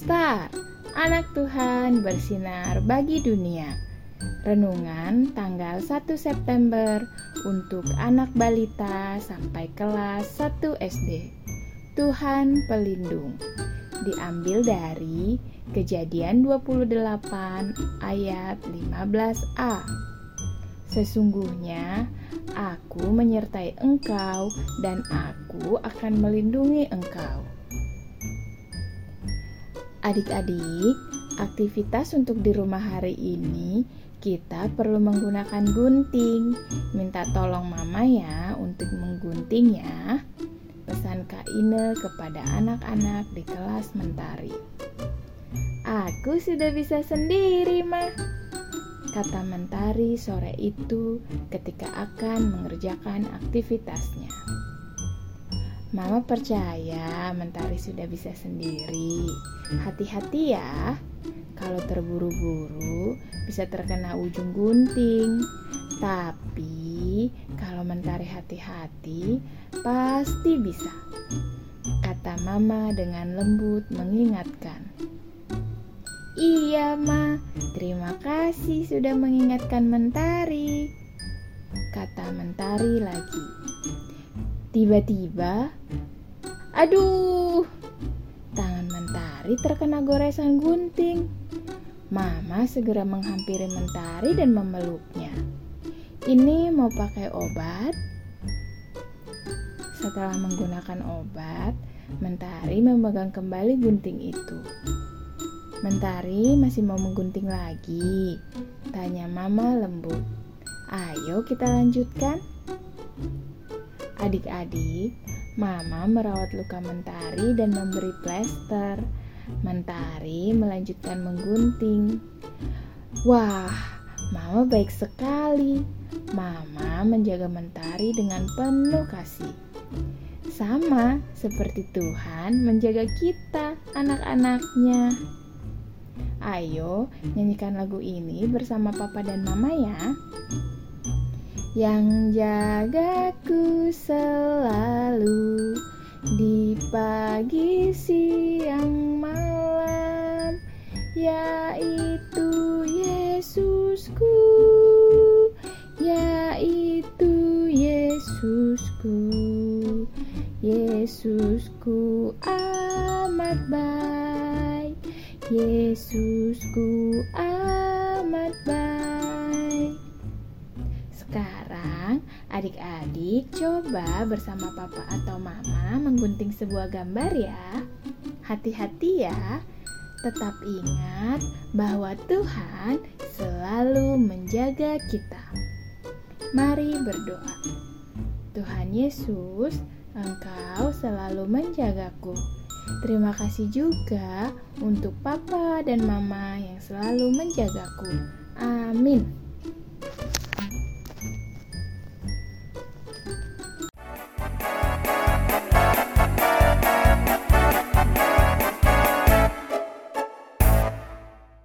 besar, anak Tuhan bersinar bagi dunia. Renungan tanggal 1 September untuk anak balita sampai kelas 1 SD. Tuhan pelindung. Diambil dari Kejadian 28 ayat 15a. Sesungguhnya aku menyertai engkau dan aku akan melindungi engkau. Adik-adik, aktivitas untuk di rumah hari ini kita perlu menggunakan gunting. Minta tolong mama ya untuk menggunting ya. Pesan Kak Ine kepada anak-anak di kelas mentari. Aku sudah bisa sendiri, mah. Kata mentari sore itu ketika akan mengerjakan aktivitasnya. Mama percaya Mentari sudah bisa sendiri. Hati-hati ya, kalau terburu-buru bisa terkena ujung gunting. Tapi kalau Mentari hati-hati, pasti bisa. Kata Mama dengan lembut mengingatkan. Iya, Ma. Terima kasih sudah mengingatkan Mentari. Kata Mentari lagi. Tiba-tiba, aduh, tangan Mentari terkena goresan gunting. Mama segera menghampiri Mentari dan memeluknya. Ini mau pakai obat? Setelah menggunakan obat, Mentari memegang kembali gunting itu. Mentari masih mau menggunting lagi? Tanya Mama lembut. Ayo kita lanjutkan. Adik-adik, Mama merawat luka Mentari dan memberi plester. Mentari melanjutkan menggunting. Wah, Mama baik sekali. Mama menjaga Mentari dengan penuh kasih. Sama seperti Tuhan menjaga kita, anak-anaknya. Ayo, nyanyikan lagu ini bersama Papa dan Mama ya yang jagaku selalu di pagi, siang, malam, yaitu Yesusku, yaitu Yesusku, Yesusku amat baik, Yesusku amat baik. Sekarang adik-adik coba bersama papa atau mama menggunting sebuah gambar ya. Hati-hati ya. Tetap ingat bahwa Tuhan selalu menjaga kita. Mari berdoa. Tuhan Yesus, Engkau selalu menjagaku. Terima kasih juga untuk papa dan mama yang selalu menjagaku. Amin.